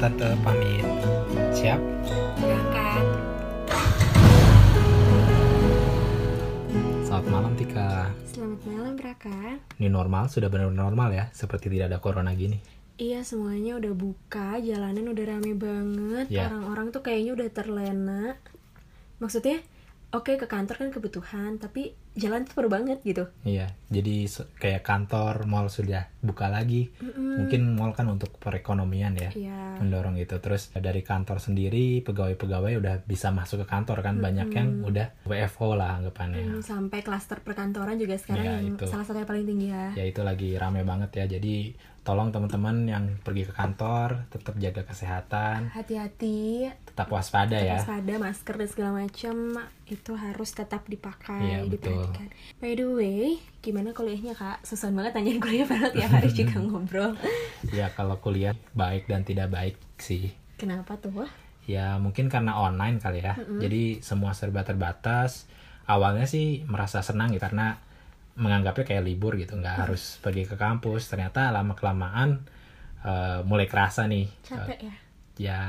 Tante pamit. Siap? Berangkat. Selamat malam Tika. Selamat malam Raka. Ini normal, sudah benar-benar normal ya, seperti tidak ada corona gini. Iya semuanya udah buka, jalanan udah rame banget, Ya. orang-orang tuh kayaknya udah terlena. Maksudnya, oke ke kantor kan kebutuhan, tapi jalan tuh perlu banget gitu. Iya, jadi kayak kantor, mall sudah buka lagi. Mungkin mall kan untuk perekonomian ya, Iya. mendorong itu. Terus dari kantor sendiri, pegawai-pegawai udah bisa masuk ke kantor kan, banyak yang udah WFO lah anggapannya. Hmm, sampai klaster perkantoran juga sekarang Ya, yang itu. salah satu yang paling tinggi ya. Ya itu lagi rame banget ya, jadi tolong teman-teman yang pergi ke kantor tetap jaga kesehatan, Hati-hati, tetap waspada ya. waspada, masker dan segala macam itu harus tetap dipakai, Iya, betul. diperhatikan. By the way, gimana kuliahnya kak? Susah banget tanyain kuliah padahal tiap hari juga ngobrol. Ya kalau kuliah baik dan tidak baik sih. Kenapa tuh? Ya mungkin karena online kali ya. Jadi semua serba terbatas. Awalnya sih merasa senang ya karena menganggapnya kayak libur gitu, nggak harus pergi ke kampus. Ternyata lama kelamaan mulai kerasa nih. Capek ya? ya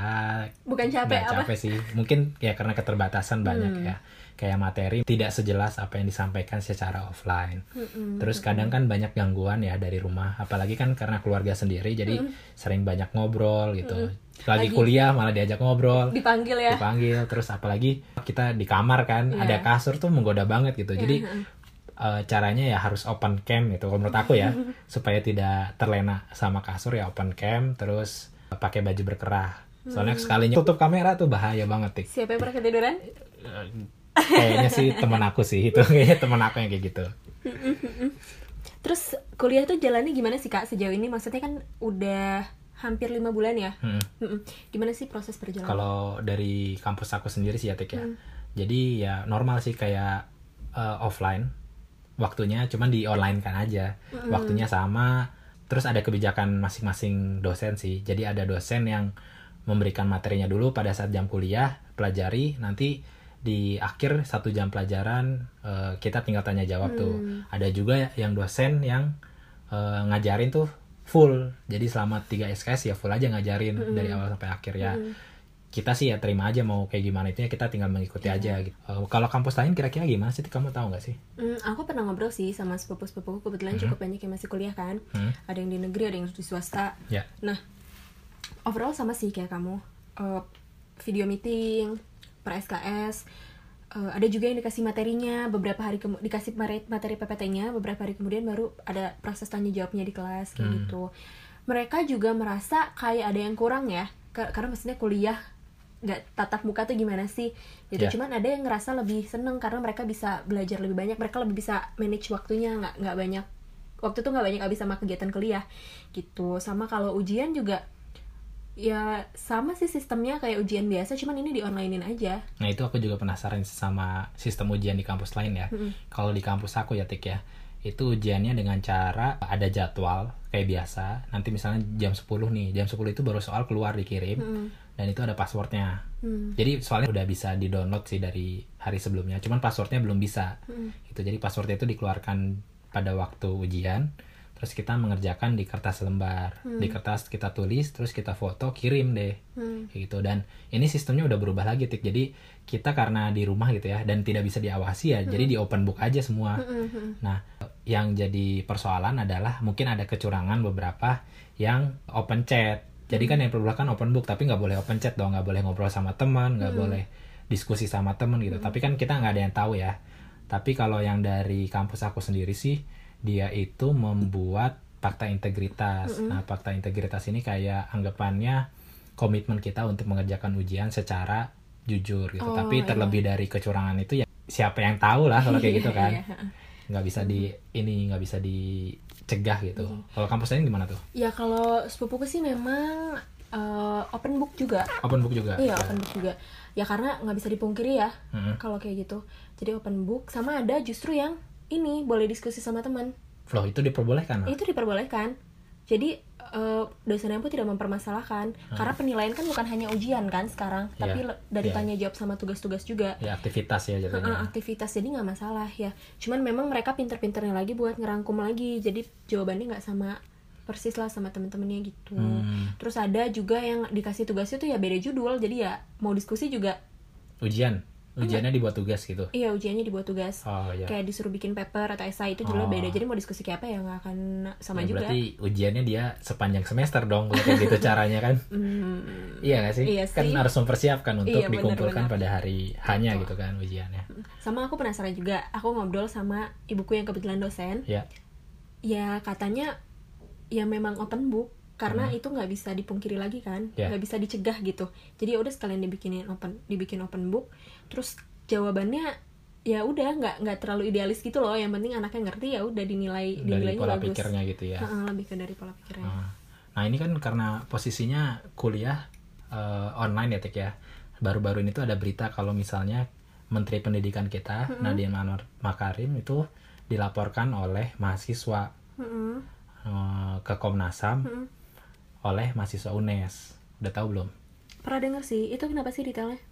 Bukan capek apa? capek sih. Mungkin ya karena keterbatasan banyak Hmm. ya. Kayak materi tidak sejelas apa yang disampaikan secara offline. Mm-mm. Terus kadang kan banyak gangguan ya dari rumah, apalagi kan karena keluarga sendiri, jadi sering banyak ngobrol gitu. Lagi, Lagi- kuliah malah diajak ngobrol, Dipanggil ya? dipanggil, terus apalagi kita di kamar kan, Iya. ada kasur tuh menggoda banget gitu. Jadi eh, caranya ya harus open cam gitu, kalau menurut aku ya, supaya tidak terlena sama kasur ya open cam, terus pakai baju berkerah. Soalnya sekalinya tutup kamera tuh bahaya banget, Tik. Siapa yang pernah ketiduran? Kayaknya sih teman aku sih itu, kayaknya teman aku yang kayak gitu. Terus kuliah tuh jalannya gimana sih kak sejauh ini? Maksudnya kan udah hampir lima bulan ya? Hmm. Mm-mm. Gimana sih proses perjalanan? Kalau dari kampus aku sendiri sih ya Tik ya. Hmm. Jadi ya normal sih kayak eh, offline. Waktunya cuman di online kan aja. Hmm. Waktunya sama. Terus ada kebijakan masing-masing dosen sih. Jadi ada dosen yang memberikan materinya dulu pada saat jam kuliah, pelajari, nanti di akhir satu jam pelajaran eh, kita tinggal tanya jawab tuh. Hmm. Ada juga yang dosen yang eh, ngajarin tuh full. Jadi selama 3 SKS ya full aja ngajarin Hmm. dari awal sampai akhir ya kita sih ya terima aja mau kayak gimana itu ya kita tinggal mengikuti Iya. aja gitu. Eh, kalau kampus lain kira-kira gimana sih? Kamu tahu nggak sih? Hmm, aku pernah ngobrol sih sama sepupu-sepupuku kebetulan cukup banyak yang masih kuliah kan. Hmm. Ada yang di negeri, ada yang di swasta. Ya. Nah, overall sama sih kayak kamu. Eh, video meeting, per SKS. Eh, ada juga yang dikasih materinya, beberapa hari kemu- dikasih materi, PPT-nya, beberapa hari kemudian baru ada proses tanya jawabnya di kelas kayak Hmm. gitu. Mereka juga merasa kayak ada yang kurang ya, Ka- karena maksudnya kuliah nggak tatap muka tuh gimana sih gitu Ya. cuman ada yang ngerasa lebih seneng karena mereka bisa belajar lebih banyak mereka lebih bisa manage waktunya nggak nggak banyak waktu tuh nggak banyak habis sama kegiatan kuliah gitu sama kalau ujian juga ya sama sih sistemnya kayak ujian biasa cuman ini di onlinein aja Nah itu aku juga penasaran sama sistem ujian di kampus lain ya. Mm-mm. Kalau di kampus aku ya Tik ya, itu ujiannya dengan cara ada jadwal kayak biasa. Nanti misalnya jam 10 nih, jam 10 itu baru soal keluar dikirim Mm-mm. Dan itu ada passwordnya. Hmm. Jadi soalnya udah bisa di download sih dari hari sebelumnya, cuman passwordnya belum bisa. Mm. Itu jadi passwordnya itu dikeluarkan pada waktu ujian, terus kita mengerjakan di kertas lembar, di kertas kita tulis, terus kita foto kirim deh, Hmm. kayak gitu. Dan ini sistemnya udah berubah lagi tik, jadi kita karena di rumah gitu ya dan tidak bisa diawasi ya, jadi di open book aja semua. Mm-mm. Nah, yang jadi persoalan adalah mungkin ada kecurangan beberapa yang open chat. Jadi kan yang perbolehkan open book, tapi nggak boleh open chat dong, nggak boleh ngobrol sama teman, nggak boleh diskusi sama teman gitu. Tapi kan kita nggak ada yang tahu ya. Tapi kalau yang dari kampus aku sendiri sih, dia itu membuat fakta integritas. Nah, fakta integritas ini kayak anggapannya komitmen kita untuk mengerjakan ujian secara jujur gitu. Oh, Tapi terlebih dari kecurangan itu ya siapa yang tahu lah kalau kayak gitu kan Iya, iya. nggak bisa di ini nggak bisa dicegah gitu. Kalau kampus lain gimana tuh? ya kalau sepupuku sih memang eh, open book juga Open book juga. iya open book juga ya karena nggak bisa dipungkiri ya Mm-mm. kalau kayak gitu jadi open book sama ada justru yang ini boleh diskusi sama teman Flow itu diperbolehkan. itu diperbolehkan jadi eh, dosennya pun tidak mempermasalahkan karena penilaian kan bukan hanya ujian kan sekarang Hmm. Iya, tapi dari iya. tanya jawab sama tugas-tugas juga Ya aktivitas ya jadinya. aktivitas jadi nggak masalah ya cuman memang mereka pinter-pinternya lagi buat ngerangkum lagi jadi jawabannya nggak sama persis lah sama temen-temennya gitu Hmm. terus ada juga yang dikasih tugasnya tuh ya beda judul jadi ya mau diskusi juga Ujian. Ujiannya dibuat tugas gitu. iya ujiannya dibuat tugas Oh ya. kayak disuruh bikin paper atau esai itu judulnya Oh. beda jadi mau diskusi kayak apa ya nggak akan sama Ya, juga Berarti ujiannya dia sepanjang semester dong kalau kayak gitu caranya kan. Hmm, Iya gak sih? Iya Kan sih. harus mempersiapkan untuk Iya, dikumpulkan benar. pada hari hanya gitu kan ujiannya. sama aku penasaran juga aku ngobrol sama ibuku yang kebetulan dosen Ya. ya katanya ya memang open book karena Hmm. itu nggak bisa dipungkiri lagi kan Ya. nggak bisa dicegah gitu jadi ya udah sekalian dibikinin open dibikin open book terus jawabannya ya udah nggak nggak terlalu idealis gitu loh yang penting anaknya ngerti ya udah dinilai Dari dinilainya pola bagus pikirnya gitu ya. Heeh, lebih ke dari pola pikirnya Nah, Nah ini kan karena posisinya kuliah eh, online ya Tik ya. Baru-baru ini tuh ada berita kalau misalnya Menteri Pendidikan kita Nadiem Anwar Makarim itu dilaporkan oleh mahasiswa Mm-mm. eh, ke Komnas HAM Mm-mm. oleh mahasiswa UNES. Udah tahu belum? pernah denger sih itu kenapa sih detailnya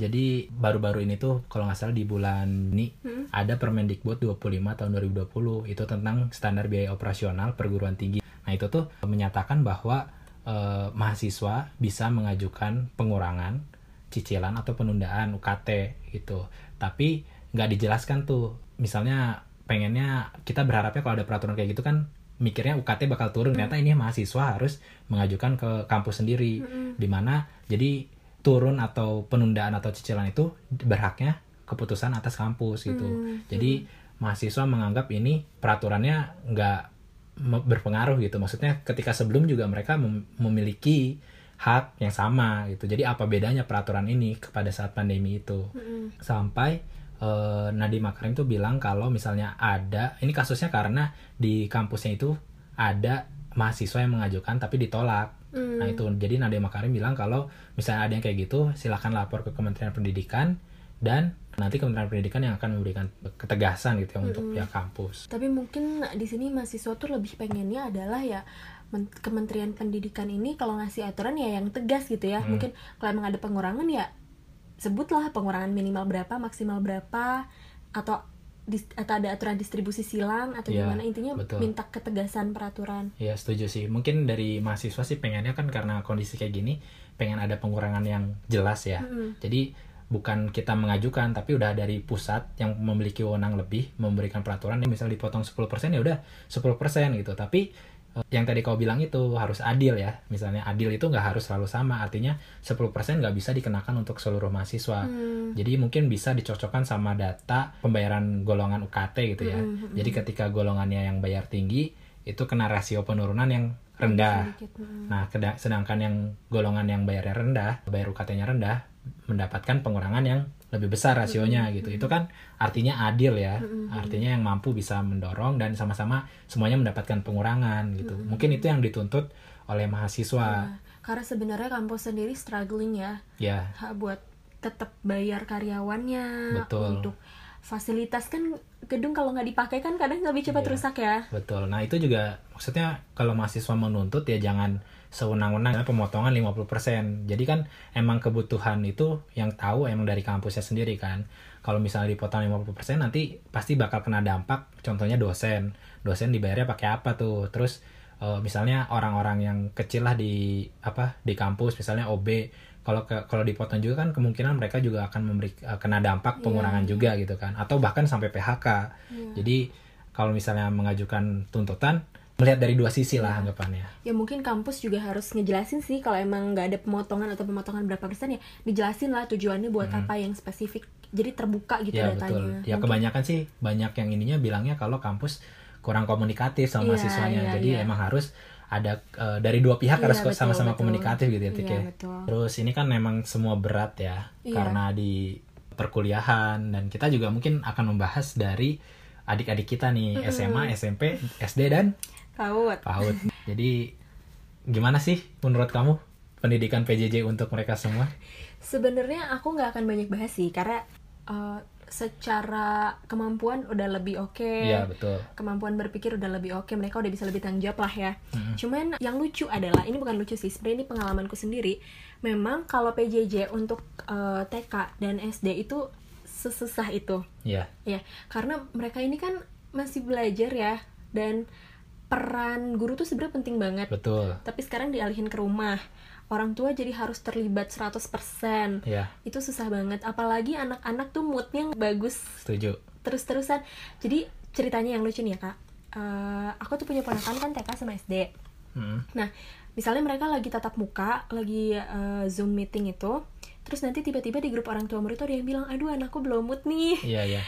Jadi baru-baru ini tuh kalau nggak salah di bulan ini Mm-mm. ada Permendikbud 25 tahun 2020 itu tentang standar biaya operasional perguruan tinggi. Nah itu tuh menyatakan bahwa eh, mahasiswa bisa mengajukan pengurangan cicilan atau penundaan UKT gitu. Tapi nggak dijelaskan tuh. Misalnya pengennya kita berharapnya kalau ada peraturan kayak gitu kan mikirnya UKT bakal turun. Ternyata ini mahasiswa harus mengajukan ke kampus sendiri. Di mana jadi turun atau penundaan atau cicilan itu berhaknya keputusan atas kampus gitu. Hmm. Jadi mahasiswa menganggap ini peraturannya nggak berpengaruh gitu. Maksudnya ketika sebelum juga mereka mem- memiliki hak yang sama gitu. Jadi apa bedanya peraturan ini kepada saat pandemi itu? Mm-mm. Sampai eh, Nadiem Makarim tuh bilang kalau misalnya ada ini kasusnya karena di kampusnya itu ada mahasiswa yang mengajukan tapi ditolak. Mm. Nah itu jadi Nadiem Makarim bilang kalau misalnya ada yang kayak gitu silahkan lapor ke Kementerian Pendidikan dan nanti Kementerian Pendidikan yang akan memberikan ketegasan gitu ya untuk pihak kampus. Tapi mungkin di sini mahasiswa tuh lebih pengennya adalah ya men- Kementerian Pendidikan ini kalau ngasih aturan ya yang tegas gitu ya. Hmm. Mungkin kalau emang ada pengurangan ya sebutlah pengurangan minimal berapa, maksimal berapa atau dis- atau ada aturan distribusi silang atau Iya, gimana intinya betul. minta ketegasan peraturan. Ya setuju sih. Mungkin dari mahasiswa sih pengennya kan karena kondisi kayak gini pengen ada pengurangan yang jelas ya. Mm-mm. Jadi bukan kita mengajukan tapi udah dari pusat yang memiliki wewenang lebih memberikan peraturan yang misal dipotong 10% ya udah 10% gitu. Tapi yang tadi kau bilang itu harus adil ya. Misalnya adil itu nggak harus selalu sama. Artinya 10% nggak bisa dikenakan untuk seluruh mahasiswa. Hmm. Jadi mungkin bisa dicocokkan sama data pembayaran golongan UKT gitu ya. Mm-mm, Jadi ketika golongannya yang bayar tinggi itu kena rasio penurunan yang rendah. Sedikit, mm. Nah, sedangkan yang golongan yang bayarnya rendah, bayar UKT-nya rendah, mendapatkan pengurangan yang lebih besar rasionya gitu. Itu kan artinya adil ya. Artinya yang mampu bisa mendorong dan sama-sama semuanya mendapatkan pengurangan gitu. Mungkin itu yang dituntut oleh mahasiswa. Nah, karena sebenarnya kampus sendiri struggling ya Ya, ha, buat tetap bayar karyawannya Betul. untuk fasilitas kan gedung kalau nggak dipakai kan kadang lebih cepat Iya. rusak ya betul. Nah, itu juga maksudnya kalau mahasiswa menuntut ya jangan sewenang-wenang pemotongan 50%. Jadi kan emang kebutuhan itu yang tahu emang dari kampusnya sendiri kan. Kalau misalnya dipotong 50% nanti pasti bakal kena dampak. Contohnya dosen. Dosen dibayarnya pakai apa tuh? Terus eh, misalnya orang-orang yang kecil lah di apa di kampus misalnya OB kalau ke- kalau dipotong juga kan kemungkinan mereka juga akan memberi eh, kena dampak Iya, pengurangan juga gitu kan atau bahkan sampai PHK. Iya. Jadi kalau misalnya mengajukan tuntutan melihat dari dua sisi lah anggapannya. ya mungkin kampus juga harus ngejelasin sih kalau emang nggak ada pemotongan atau pemotongan berapa persen ya dijelasin lah tujuannya buat apa yang spesifik jadi terbuka gitu Hmm. Ya datanya betul. Ya Mungkin- kebanyakan sih banyak yang ininya bilangnya kalau kampus kurang komunikatif sama Iya, mahasiswanya. iya, Jadi iya. emang harus ada eh, dari dua pihak Iya, harus sama-sama komunikatif gitu ya, Iya, ya. Terus ini kan memang semua berat ya Iya. karena di perkuliahan dan kita juga mungkin akan membahas dari adik-adik kita nih SMA, SMP, SD dan Tahu. PAUD. Jadi gimana sih menurut kamu pendidikan PJJ untuk mereka semua? sebenarnya aku nggak akan banyak bahas sih karena eh, secara kemampuan udah lebih oke Iya betul. kemampuan berpikir udah lebih oke mereka udah bisa lebih tanggung jawab lah ya Mm-mm. cuman yang lucu adalah ini bukan lucu sih sebenarnya ini pengalamanku sendiri memang kalau PJJ untuk eh, TK dan SD itu sesusah itu Iya. ya karena mereka ini kan masih belajar ya dan peran guru tuh sebenarnya penting banget. Betul. Tapi sekarang dialihin ke rumah orang tua jadi harus terlibat 100% ya itu susah banget apalagi anak-anak tuh moodnya bagus. Setuju. Terus-terusan. Jadi ceritanya yang lucu nih ya kak. Eh, aku tuh punya ponakan kan TK sama SD Mm. nah misalnya mereka lagi tatap muka lagi eh, zoom meeting itu terus nanti tiba-tiba di grup orang tua murid tuh ada yang bilang aduh anakku belum mood nih. Iya iya.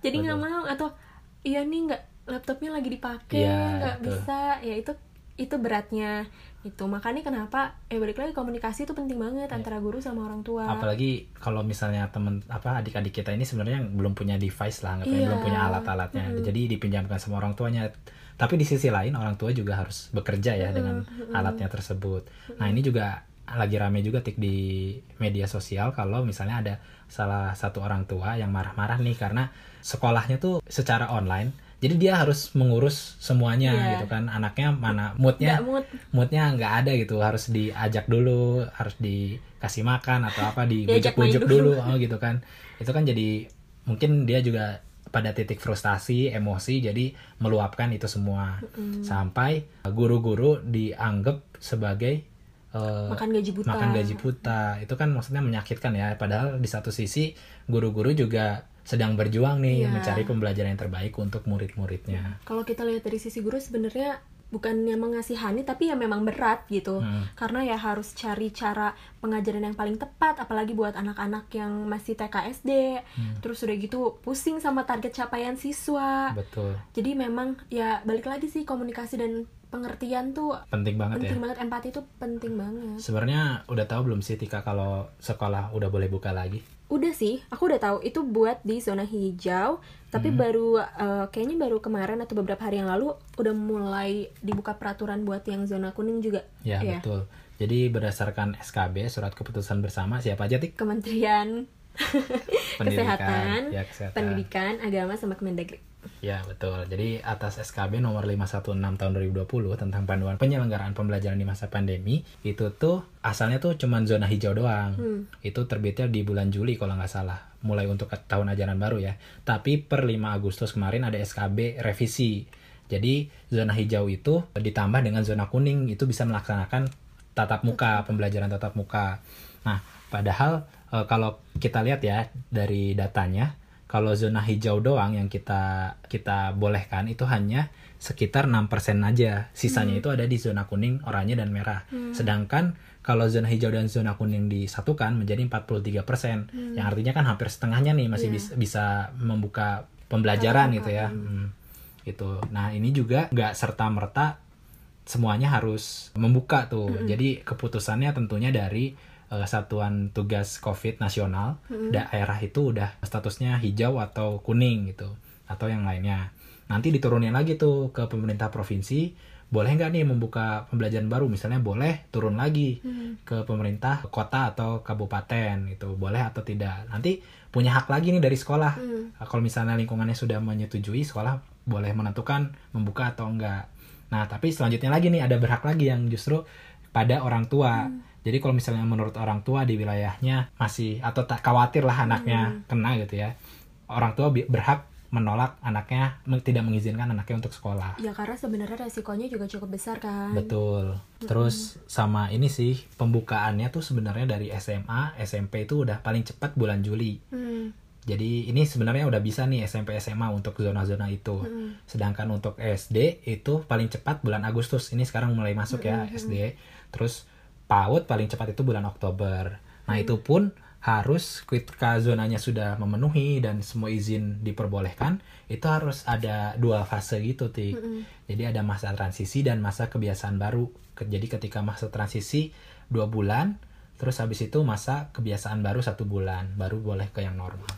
Jadi nggak mau atau iya nih nggak laptopnya lagi dipakai Iya, nggak betul. bisa. Ya itu itu beratnya itu. Makanya kenapa eh balik lagi komunikasi itu penting banget antara guru sama orang tua. Apalagi kalau misalnya temen apa adik-adik kita ini sebenarnya belum punya device lah anggapnya Iya. belum punya alat-alatnya. Jadi dipinjamkan sama orang tuanya. Tapi di sisi lain orang tua juga harus bekerja ya dengan alatnya tersebut. Nah ini juga lagi rame juga tik di media sosial kalau misalnya ada salah satu orang tua yang marah-marah nih karena sekolahnya tuh secara online jadi dia harus mengurus semuanya Iya. gitu kan. Anaknya mana moodnya? Nggak mood. Moodnya nggak ada gitu. Harus diajak dulu harus dikasih makan atau apa dibujuk-bujuk dulu. dulu. Oh gitu kan. Itu kan jadi mungkin dia juga pada titik frustasi emosi jadi meluapkan itu semua. Sampai guru-guru dianggap sebagai eh, makan gaji buta. makan gaji buta. Itu kan maksudnya menyakitkan ya. Padahal di satu sisi guru-guru juga sedang berjuang nih Iya. mencari pembelajaran yang terbaik untuk murid-muridnya kalau kita lihat dari sisi guru sebenarnya bukannya mengasihani tapi ya memang berat gitu Hmm. karena ya harus cari cara pengajaran yang paling tepat apalagi buat anak-anak yang masih TK SD Hmm. terus udah gitu pusing sama target capaian siswa betul jadi memang ya balik lagi sih komunikasi dan pengertian tuh penting banget ya penting banget empati tuh penting banget Sebenarnya udah tahu belum sih Tika kalau sekolah udah boleh buka lagi? Udah sih aku udah tahu itu buat di zona hijau tapi Hmm. baru eh, kayaknya baru kemarin atau beberapa hari yang lalu udah mulai dibuka peraturan buat yang zona kuning juga Ya Iya. betul. Jadi berdasarkan SKB surat keputusan bersama siapa aja Tik? Kementerian Kesehatan, Ya kesehatan. Pendidikan, Agama sama Kemendagri. Ya betul. Jadi atas SKB nomor 516 tahun 2020 tentang panduan penyelenggaraan pembelajaran di masa pandemi itu tuh asalnya tuh cuman zona hijau doang. Hmm. Itu terbitnya di bulan Juli kalau nggak salah. Mulai untuk tahun ajaran baru ya. Tapi per 5 Agustus kemarin ada SKB revisi. Jadi zona hijau itu ditambah dengan zona kuning itu bisa melaksanakan tatap muka, pembelajaran tatap muka. Nah, padahal eh, kalau kita lihat ya dari datanya, kalau zona hijau doang yang kita kita bolehkan itu hanya sekitar 6% aja. Sisanya itu ada di zona kuning, oranye dan merah. Sedangkan kalau zona hijau dan zona kuning disatukan menjadi 43%, yang artinya kan hampir setengahnya nih masih Iya. bisa, bisa membuka pembelajaran Tatap gitu ya. Hmm, gitu. Nah, ini juga nggak serta-merta semuanya harus membuka tuh. Jadi keputusannya tentunya dari eh, Satuan Tugas COVID Nasional daerah itu udah statusnya hijau atau kuning gitu atau yang lainnya. Nanti diturunin lagi tuh ke pemerintah provinsi boleh nggak nih membuka pembelajaran baru? Misalnya boleh turun lagi ke pemerintah kota atau kabupaten gitu boleh atau tidak? Nanti punya hak lagi nih dari sekolah. Hmm. kalau misalnya lingkungannya sudah menyetujui sekolah boleh menentukan membuka atau enggak. Nah tapi selanjutnya lagi nih ada berhak lagi yang justru pada orang tua jadi kalau misalnya menurut orang tua di wilayahnya masih atau tak khawatir lah anaknya kena gitu ya orang tua berhak menolak anaknya tidak mengizinkan anaknya untuk sekolah Ya karena sebenarnya resikonya juga cukup besar kan. Betul. Terus sama ini sih pembukaannya tuh sebenarnya dari SMA, SMP itu udah paling cepat bulan Juli. Hmm. Jadi ini sebenarnya udah bisa nih SMP SMA untuk zona-zona itu. Hmm. Sedangkan untuk SD itu paling cepat bulan Agustus. Ini sekarang mulai masuk ya SD. Terus PAUD paling cepat itu bulan Oktober. Nah, itu pun harus ketika zonanya sudah memenuhi dan semua izin diperbolehkan, itu harus ada dua fase gitu, Tik. Jadi ada masa transisi dan masa kebiasaan baru. Jadi ketika masa transisi dua bulan, terus habis itu masa kebiasaan baru satu bulan, baru boleh ke yang normal.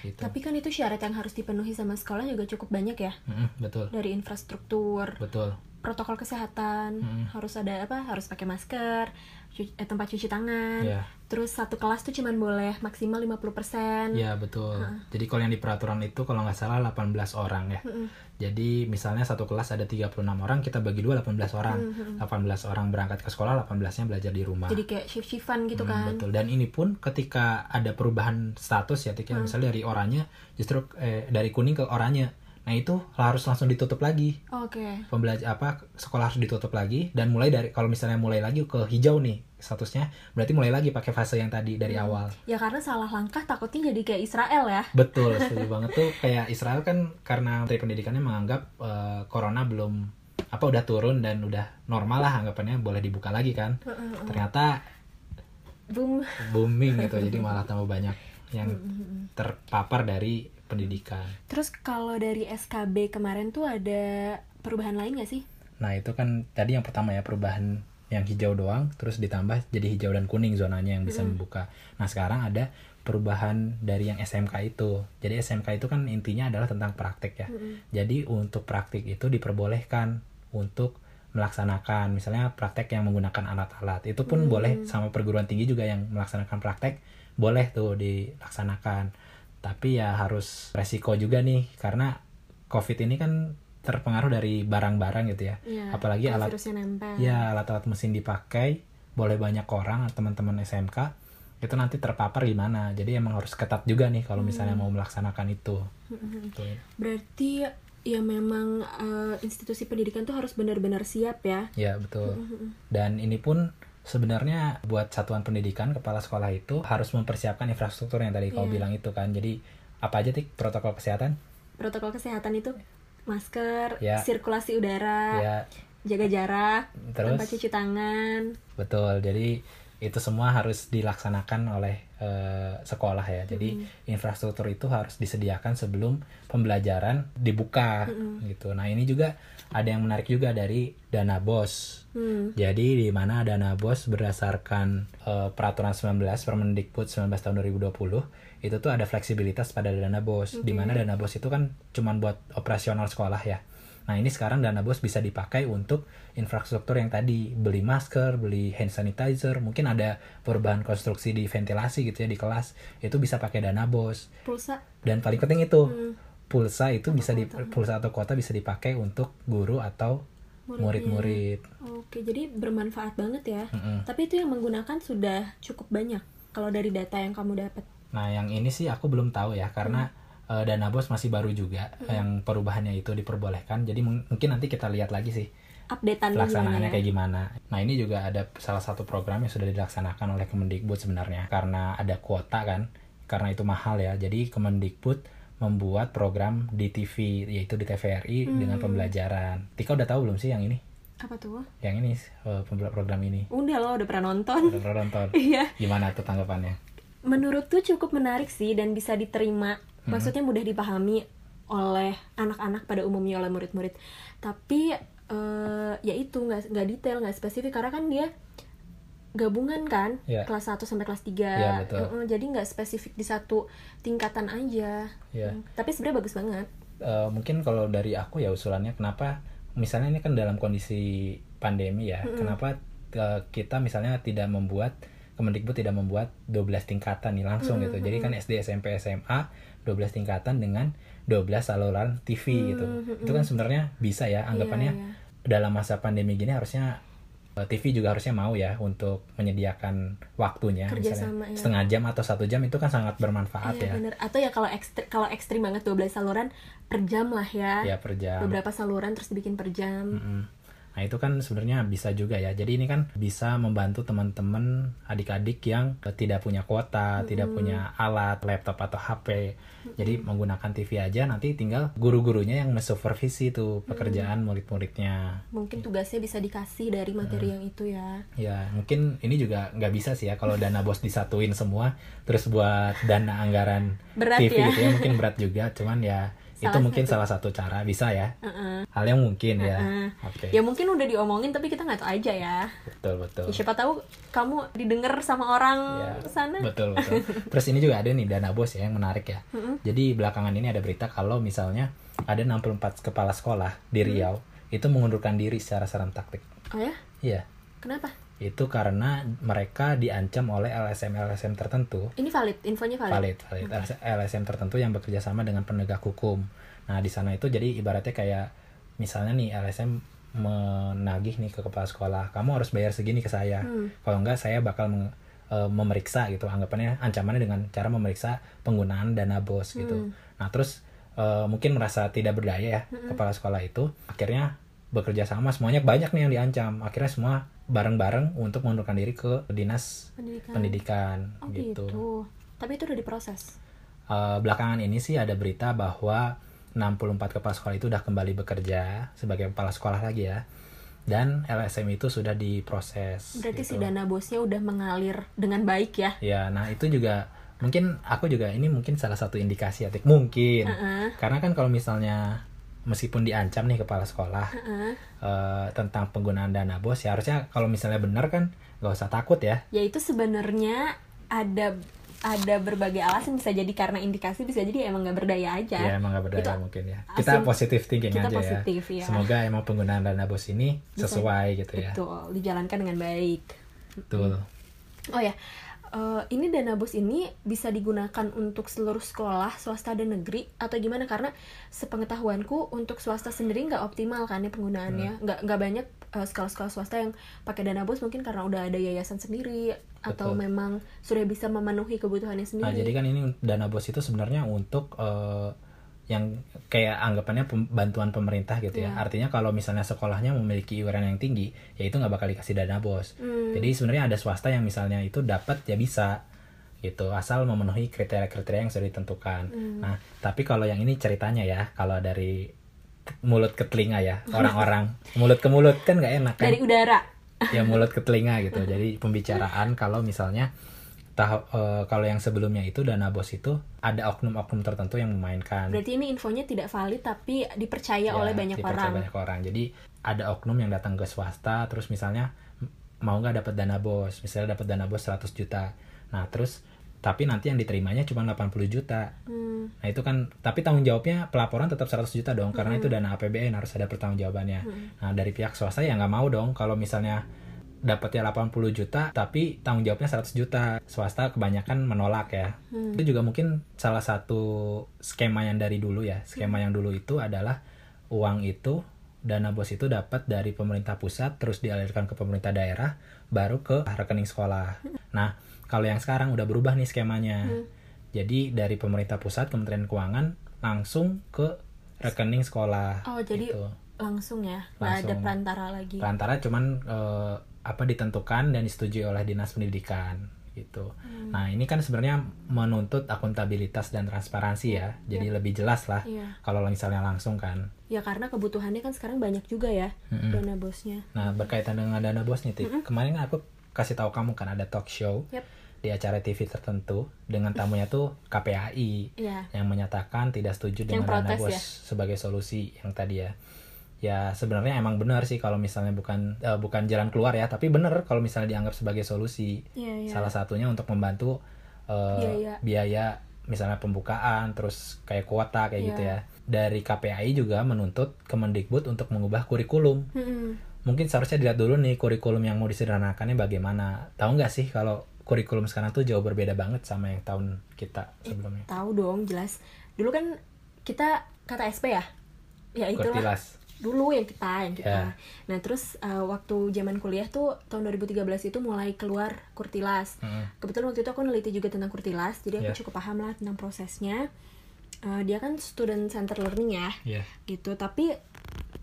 Gitu. Tapi kan itu syarat yang harus dipenuhi sama sekolah juga cukup banyak ya. Mm-mm, betul, Dari infrastruktur, betul. Protokol kesehatan, Hmm. harus ada apa? Harus pakai masker, cu- eh, tempat cuci tangan. Iya. Terus satu kelas tuh cuman boleh maksimal 50%. Ya betul. Jadi kalau yang di peraturan itu kalau nggak salah 18 orang ya. Mm-mm. Jadi misalnya satu kelas ada 36 orang, kita bagi dua 18 orang. 18 orang berangkat ke sekolah, 18-nya belajar di rumah. Jadi kayak shift-shiftan gitu Hmm, kan. Betul. Dan ini pun ketika ada perubahan status ya, Tik, ya, misalnya dari oranye justru eh, dari kuning ke oranye. Nah itu harus langsung ditutup lagi. Oke. Pembelajar apa sekolah harus ditutup lagi dan mulai dari kalau misalnya mulai lagi ke hijau nih statusnya, berarti mulai lagi pakai fase yang tadi dari awal. Ya karena salah langkah takutnya jadi kayak Israel ya. Betul, setuju banget tuh kayak Israel kan karena Menteri Pendidikannya menganggap eh, corona belum apa udah turun dan udah normal lah anggapannya boleh dibuka lagi kan. Ternyata Boom. booming gitu jadi malah tambah banyak yang terpapar dari pendidikan. Terus kalau dari SKB kemarin tuh ada perubahan lain gak sih? Nah itu kan tadi yang pertama ya perubahan yang hijau doang terus ditambah jadi hijau dan kuning zonanya yang bisa membuka. Nah sekarang ada perubahan dari yang SMK itu. Jadi SMK itu kan intinya adalah tentang praktek ya. Jadi untuk praktik itu diperbolehkan untuk melaksanakan misalnya praktek yang menggunakan alat-alat itu pun boleh sama perguruan tinggi juga yang melaksanakan praktek boleh tuh dilaksanakan tapi ya harus resiko juga nih karena covid ini kan terpengaruh dari barang-barang gitu ya Iya, apalagi alat nempel. ya alat-alat mesin dipakai boleh banyak orang teman-teman SMK itu nanti terpapar gimana jadi emang harus ketat juga nih kalau misalnya mau melaksanakan itu Gitu. Berarti ya memang eh, institusi pendidikan tuh harus benar-benar siap ya. Ya betul. Dan ini pun sebenarnya buat satuan pendidikan kepala sekolah itu harus mempersiapkan infrastruktur yang tadi kau Iya. bilang itu kan. Jadi apa aja tik protokol kesehatan? Protokol kesehatan itu masker, Ya. sirkulasi udara, Ya jaga jarak, terus tanpa cuci tangan. betul. Jadi itu semua harus dilaksanakan oleh eh, sekolah ya. Jadi infrastruktur itu harus disediakan sebelum pembelajaran dibuka gitu. Nah ini juga ada yang menarik juga dari dana bos. Hmm. Jadi di mana dana bos berdasarkan eh, peraturan 19 Permendikbud 19 tahun 2020 itu tuh ada fleksibilitas pada dana bos. Di mana dana bos itu kan cuman buat operasional sekolah ya. Nah ini sekarang dana bos bisa dipakai untuk infrastruktur yang tadi beli masker, beli hand sanitizer, mungkin ada perubahan konstruksi di ventilasi gitu ya di kelas itu bisa pakai dana bos. Pulsa. Dan paling penting itu pulsa itu bisa di pulsa atau kuota bisa dipakai untuk guru atau murid-murid. Oke, jadi bermanfaat banget ya. Mm-mm. Tapi itu yang menggunakan sudah cukup banyak kalau dari data yang kamu dapat. Nah, yang ini sih aku belum tahu ya karena Hmm. Eh, dana bos masih baru juga yang perubahannya itu diperbolehkan. Jadi mung- mungkin nanti kita lihat lagi sih gimana pelaksanaannya ya? kayak gimana. Nah, ini juga ada salah satu program yang sudah dilaksanakan oleh Kemendikbud sebenarnya karena ada kuota kan. Karena itu mahal ya. Jadi Kemendikbud membuat program di TV yaitu di TVRI Hmm. dengan pembelajaran. Tika udah tahu belum sih yang ini? Apa tuh? Yang ini eh, program ini. Udah lo udah pernah nonton. Udah pernah nonton? Iya. Gimana tuh tanggapannya? Menurut tuh cukup menarik sih dan bisa diterima. Hmm. Maksudnya mudah dipahami oleh anak-anak pada umumnya oleh murid-murid. Tapi eh, ya itu nggak nggak detail, nggak spesifik karena kan dia gabungan kan Iya. kelas 1 sampai kelas 3 Iya, betul. jadi nggak spesifik di satu tingkatan aja Iya. Mm. tapi sebenarnya bagus banget Eh, mungkin kalau dari aku ya usulannya kenapa misalnya ini kan dalam kondisi pandemi ya kenapa eh, kita misalnya tidak membuat Kemendikbud tidak membuat 12 tingkatan nih langsung gitu. Jadi kan SD SMP SMA 12 tingkatan dengan 12 saluran TV gitu. Itu kan sebenarnya bisa ya anggapannya. Iya. dalam masa pandemi gini harusnya eh, TV juga harusnya mau ya untuk menyediakan waktunya. Kerjasama, misalnya ya. setengah jam atau satu jam itu kan sangat bermanfaat Iya ya. bener. Atau ya kalau ekstrim kalau ekstrim banget 12 saluran per jam lah ya. Ya per jam. Beberapa saluran terus dibikin per jam. Mm-mm. Nah itu kan sebenarnya bisa juga ya. Jadi ini kan bisa membantu teman-teman adik-adik yang tidak punya kuota, tidak punya alat, laptop atau HP. Jadi menggunakan TV aja nanti tinggal guru-gurunya yang mensupervisi tuh pekerjaan murid-muridnya. mungkin tugasnya bisa dikasih dari materi yang itu ya Ya mungkin ini juga nggak bisa sih ya kalau dana bos disatuin semua terus buat dana anggaran Berat TV ya. gitu ya mungkin berat juga. Cuman ya itu Salah mungkin salah satu cara bisa ya. Heeh. Hal yang mungkin ya. Heeh. Oke. ya mungkin udah diomongin tapi kita nggak tahu aja ya Betul betul. Ya, siapa tahu kamu didengar sama orang Ya, sana Betul betul. Terus ini juga ada nih dana bos ya yang menarik ya. Jadi belakangan ini ada berita kalau misalnya ada 64 kepala sekolah di Riau itu mengundurkan diri secara serentak. Oh ya Iya. kenapa Itu karena mereka diancam oleh LSM-LSM tertentu ini valid infonya valid, valid valid LSM tertentu yang bekerja sama dengan penegak hukum. Nah di sana itu jadi ibaratnya kayak misalnya nih LSM menagih nih ke kepala sekolah, kamu harus bayar segini ke saya. Hmm. Kalau enggak saya bakal meng- eh, memeriksa gitu. Anggapannya ancamannya dengan cara memeriksa penggunaan dana bos gitu. Hmm. Nah terus eh, mungkin merasa tidak berdaya ya kepala sekolah itu akhirnya bekerja sama semuanya banyak nih yang diancam akhirnya semua bareng-bareng untuk mengundurkan diri ke dinas pendidikan pendidikan oh gitu. gitu. tapi itu udah diproses Eh, belakangan ini sih ada berita bahwa 64 kepala sekolah itu udah kembali bekerja sebagai kepala sekolah lagi ya dan LSM itu sudah diproses berarti si gitu. dana bosnya udah mengalir dengan baik ya ya nah itu juga mungkin aku juga ini mungkin salah satu indikasi ya mungkin Heeh. karena kan kalau misalnya meskipun diancam nih kepala sekolah Heeh. eh, tentang penggunaan dana bos ya harusnya kalau misalnya benar kan nggak usah takut ya. Ya itu sebenarnya ada ada berbagai alasan bisa jadi karena indikasi bisa jadi emang nggak berdaya aja. Ya emang nggak berdaya Itu mungkin ya. Kita positif thinking kita aja positif, ya ya. semoga emang penggunaan dana bos ini Bisa- sesuai gitu ya. betul dijalankan dengan baik. Betul. Oh ya eh, ini dana bos ini bisa digunakan untuk seluruh sekolah swasta dan negeri? Atau gimana? Karena sepengetahuanku untuk swasta sendiri nggak optimal kan ya penggunaannya. Nggak nggak banyak eh, sekolah-sekolah swasta yang pakai dana bos mungkin karena udah ada yayasan sendiri atau Betul. memang sudah bisa memenuhi kebutuhannya sendiri. Nah, jadi kan ini dana bos itu sebenarnya untuk eh, yang kayak anggapannya pem- bantuan pemerintah gitu ya. Iya. Artinya kalau misalnya sekolahnya memiliki iuran yang tinggi, ya itu nggak bakal dikasih dana bos. Hmm. Jadi sebenarnya ada swasta yang misalnya itu dapat ya bisa gitu, asal memenuhi kriteria-kriteria yang sudah ditentukan. Hmm. Nah, tapi kalau yang ini ceritanya ya, kalau dari mulut ke telinga ya, orang-orang mulut ke mulut kan nggak enak kan? dari udara ya mulut ke telinga gitu. Jadi pembicaraan kalau misalnya tahap eh, kalau yang sebelumnya itu dana bos itu ada oknum-oknum tertentu yang memainkan. berarti ini infonya tidak valid tapi dipercaya Ya, oleh banyak dipercaya orang banyak orang. Jadi ada oknum yang datang ke swasta terus misalnya mau nggak dapat dana bos, misalnya dapat dana bos 100 juta. Nah, terus tapi nanti yang diterimanya cuma 80 juta. Hmm. Nah, itu kan tapi tanggung jawabnya pelaporan tetap 100 juta dong karena itu dana APBN harus ada pertanggungjawabannya. Nah, dari pihak swasta ya nggak mau dong kalau misalnya dapatnya 80 juta tapi tanggung jawabnya 100 juta. Swasta kebanyakan menolak ya. Itu juga mungkin salah satu skema yang dari dulu ya. Skema yang dulu itu adalah uang itu dana bos itu dapat dari pemerintah pusat terus dialirkan ke pemerintah daerah baru ke rekening sekolah. Nah, kalau yang sekarang udah berubah nih skemanya. Jadi dari pemerintah pusat Kementerian Keuangan langsung ke rekening sekolah. oh jadi gitu. langsung ya nggak ada perantara lagi Perantara cuman eh, apa ditentukan dan disetujui oleh dinas pendidikan gitu. Hmm. Nah ini kan sebenarnya menuntut akuntabilitas dan transparansi ya. Jadi lebih jelas lah Iya. kalau misalnya langsung kan. ya karena kebutuhannya kan sekarang banyak juga ya Mm-mm. dana bosnya Nah berkaitan dengan dana bos nih, Tik. kemarin aku kasih tahu kamu kan ada talk show Yap. di acara TV tertentu dengan tamunya tuh KPAI Iya. yang menyatakan tidak setuju Yang dengan dana protes bos ya? sebagai solusi yang tadi ya. Ya sebenarnya emang benar sih kalau misalnya bukan eh, bukan jalan keluar ya, tapi benar kalau misalnya dianggap sebagai solusi. Iya, iya. Salah satunya untuk membantu eh, Biaya. biaya misalnya pembukaan terus kayak kuota kayak Iya. gitu ya. Dari KPAI juga menuntut Kemendikbud untuk mengubah kurikulum. Mm-mm. Mungkin seharusnya dilihat dulu nih kurikulum yang mau disederhanakannya bagaimana. Tahu nggak sih kalau kurikulum sekarang tuh jauh berbeda banget sama yang tahun kita sebelumnya. tahu dong jelas dulu kan kita kata SP ya ya itulah Kurtilas. Dulu yang kita yang kita Ya. nah terus uh, waktu zaman kuliah tuh tahun 2013 itu mulai keluar kurtilas Mm. kebetulan waktu itu aku neliti juga tentang kurtilas jadi aku Ya. cukup paham lah tentang prosesnya Uh, dia kan student center learning ya Iya. gitu tapi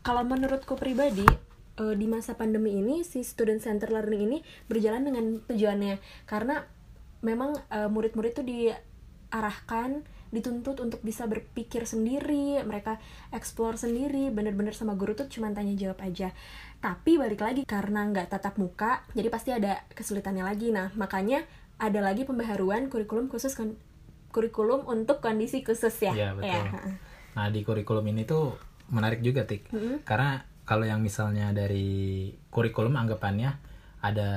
kalau menurutku pribadi eh, di masa pandemi ini si student center learning ini berjalan dengan tujuannya karena memang eh, murid-murid tuh diarahkan dituntut untuk bisa berpikir sendiri mereka explore sendiri bener-bener sama guru tuh cuma tanya jawab aja tapi balik lagi karena nggak tatap muka jadi pasti ada kesulitannya lagi nah makanya ada lagi pembaharuan kurikulum khusus kurikulum untuk kondisi khusus ya Iya, betul. Ya. Nah, di kurikulum ini tuh menarik juga, Tik. Mm-mm. Karena kalau yang misalnya dari kurikulum anggapannya ada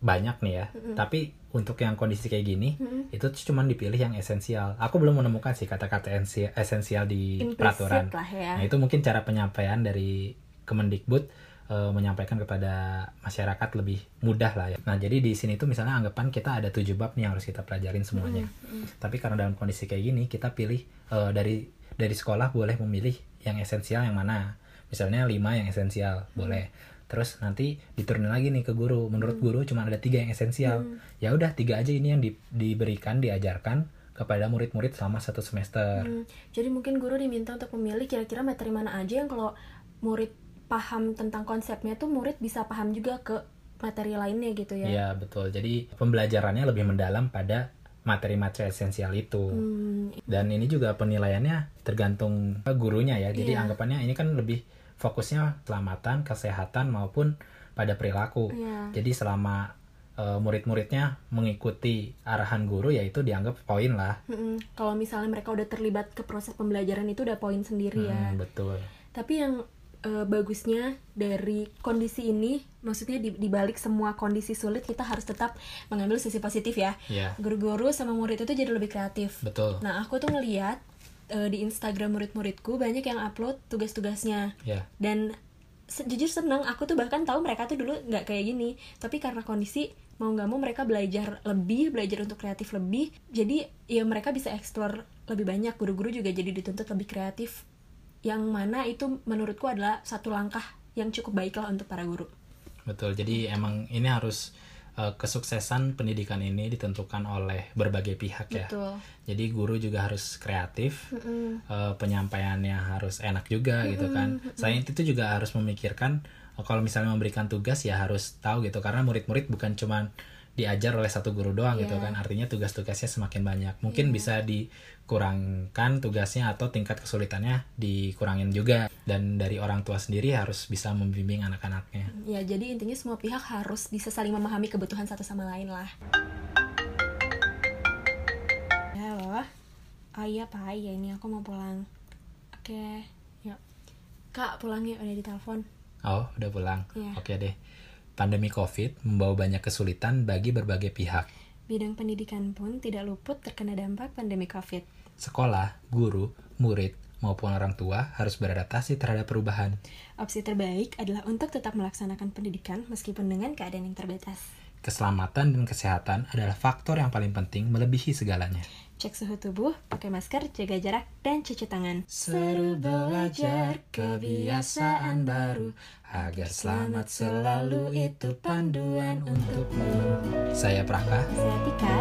banyak nih ya. Tapi untuk yang kondisi kayak gini, Mm-mm. itu cuma dipilih yang esensial. Aku belum menemukan sih kata-kata ensi- esensial di Implisit peraturan. lah ya. Nah, itu mungkin cara penyampaian dari Kemendikbud eh, menyampaikan kepada masyarakat lebih mudah lah ya. Nah, jadi di sini tuh misalnya anggapan kita ada tujuh bab nih yang harus kita pelajarin semuanya. Tapi karena dalam kondisi kayak gini, kita pilih eh, dari dari sekolah boleh memilih yang esensial yang mana. Misalnya lima yang esensial, boleh. Terus nanti diturunin lagi nih ke guru. Menurut guru cuma ada tiga yang esensial. Ya udah tiga aja ini yang di- diberikan, diajarkan ke kepada murid-murid selama satu semester. Hmm, jadi mungkin guru diminta untuk memilih kira-kira materi mana aja yang kalau murid paham tentang konsepnya tuh murid bisa paham juga ke materi lainnya gitu ya. Iya betul. Jadi pembelajarannya lebih mendalam pada materi-materi esensial itu. Hmm, Dan ini juga penilaiannya tergantung gurunya ya. Jadi Iya. anggapannya ini kan lebih fokusnya keselamatan, kesehatan maupun pada perilaku. Iya. Jadi selama eh, murid-muridnya mengikuti arahan guru ya itu dianggap poin lah. mm-mm. Kalau misalnya mereka udah terlibat ke proses pembelajaran itu udah poin sendiri ya. Hmm, betul. Tapi yang eh, bagusnya dari kondisi ini, maksudnya di, di balik semua kondisi sulit kita harus tetap mengambil sisi positif ya. Ya, Guru-guru sama murid itu jadi lebih kreatif. betul. Nah, aku tuh ngeliat eh, di Instagram murid-muridku banyak yang upload tugas-tugasnya. Ya, dan se- jujur seneng aku tuh bahkan tahu mereka tuh dulu nggak kayak gini. Tapi karena kondisi mau nggak mau mereka belajar lebih belajar untuk kreatif lebih jadi ya mereka bisa explore lebih banyak. Guru-guru juga jadi dituntut lebih kreatif. Yang mana itu menurutku adalah satu langkah yang cukup baik lah untuk para guru. Betul. Jadi emang ini harus eh, kesuksesan pendidikan ini ditentukan oleh berbagai pihak ya. betul Jadi guru juga harus kreatif, Mm-mm. eh, penyampaiannya harus enak juga gitu kan. Selain itu juga harus memikirkan eh, kalau misalnya memberikan tugas ya harus tahu gitu karena murid-murid bukan cuman diajar oleh satu guru doang gitu Iya. kan. Artinya tugas-tugasnya semakin banyak. Mungkin bisa dikurangkan tugasnya atau tingkat kesulitannya dikurangin juga. Dan dari orang tua sendiri harus bisa membimbing anak-anaknya. ya jadi intinya semua pihak harus bisa saling memahami kebutuhan satu sama lain lah halo oh iya pak ya ini aku mau pulang oke yuk kak pulang yuk udah ditelepon Oh, udah pulang. Iya. Oke deh. Pandemi COVID membawa banyak kesulitan bagi berbagai pihak. bidang pendidikan pun tidak luput terkena dampak pandemi covid Sekolah, guru, murid, maupun orang tua harus beradaptasi terhadap perubahan. opsi terbaik adalah untuk tetap melaksanakan pendidikan meskipun dengan keadaan yang terbatas Keselamatan dan kesehatan adalah faktor yang paling penting melebihi segalanya. Cek suhu tubuh pakai masker jaga jarak dan cuci tangan Seru belajar kebiasaan baru agar selamat selalu itu panduan untukmu. Saya Praka. saya Tika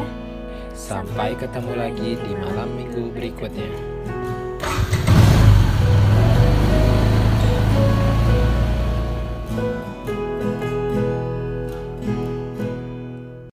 Sampai ketemu lagi di malam minggu berikutnya.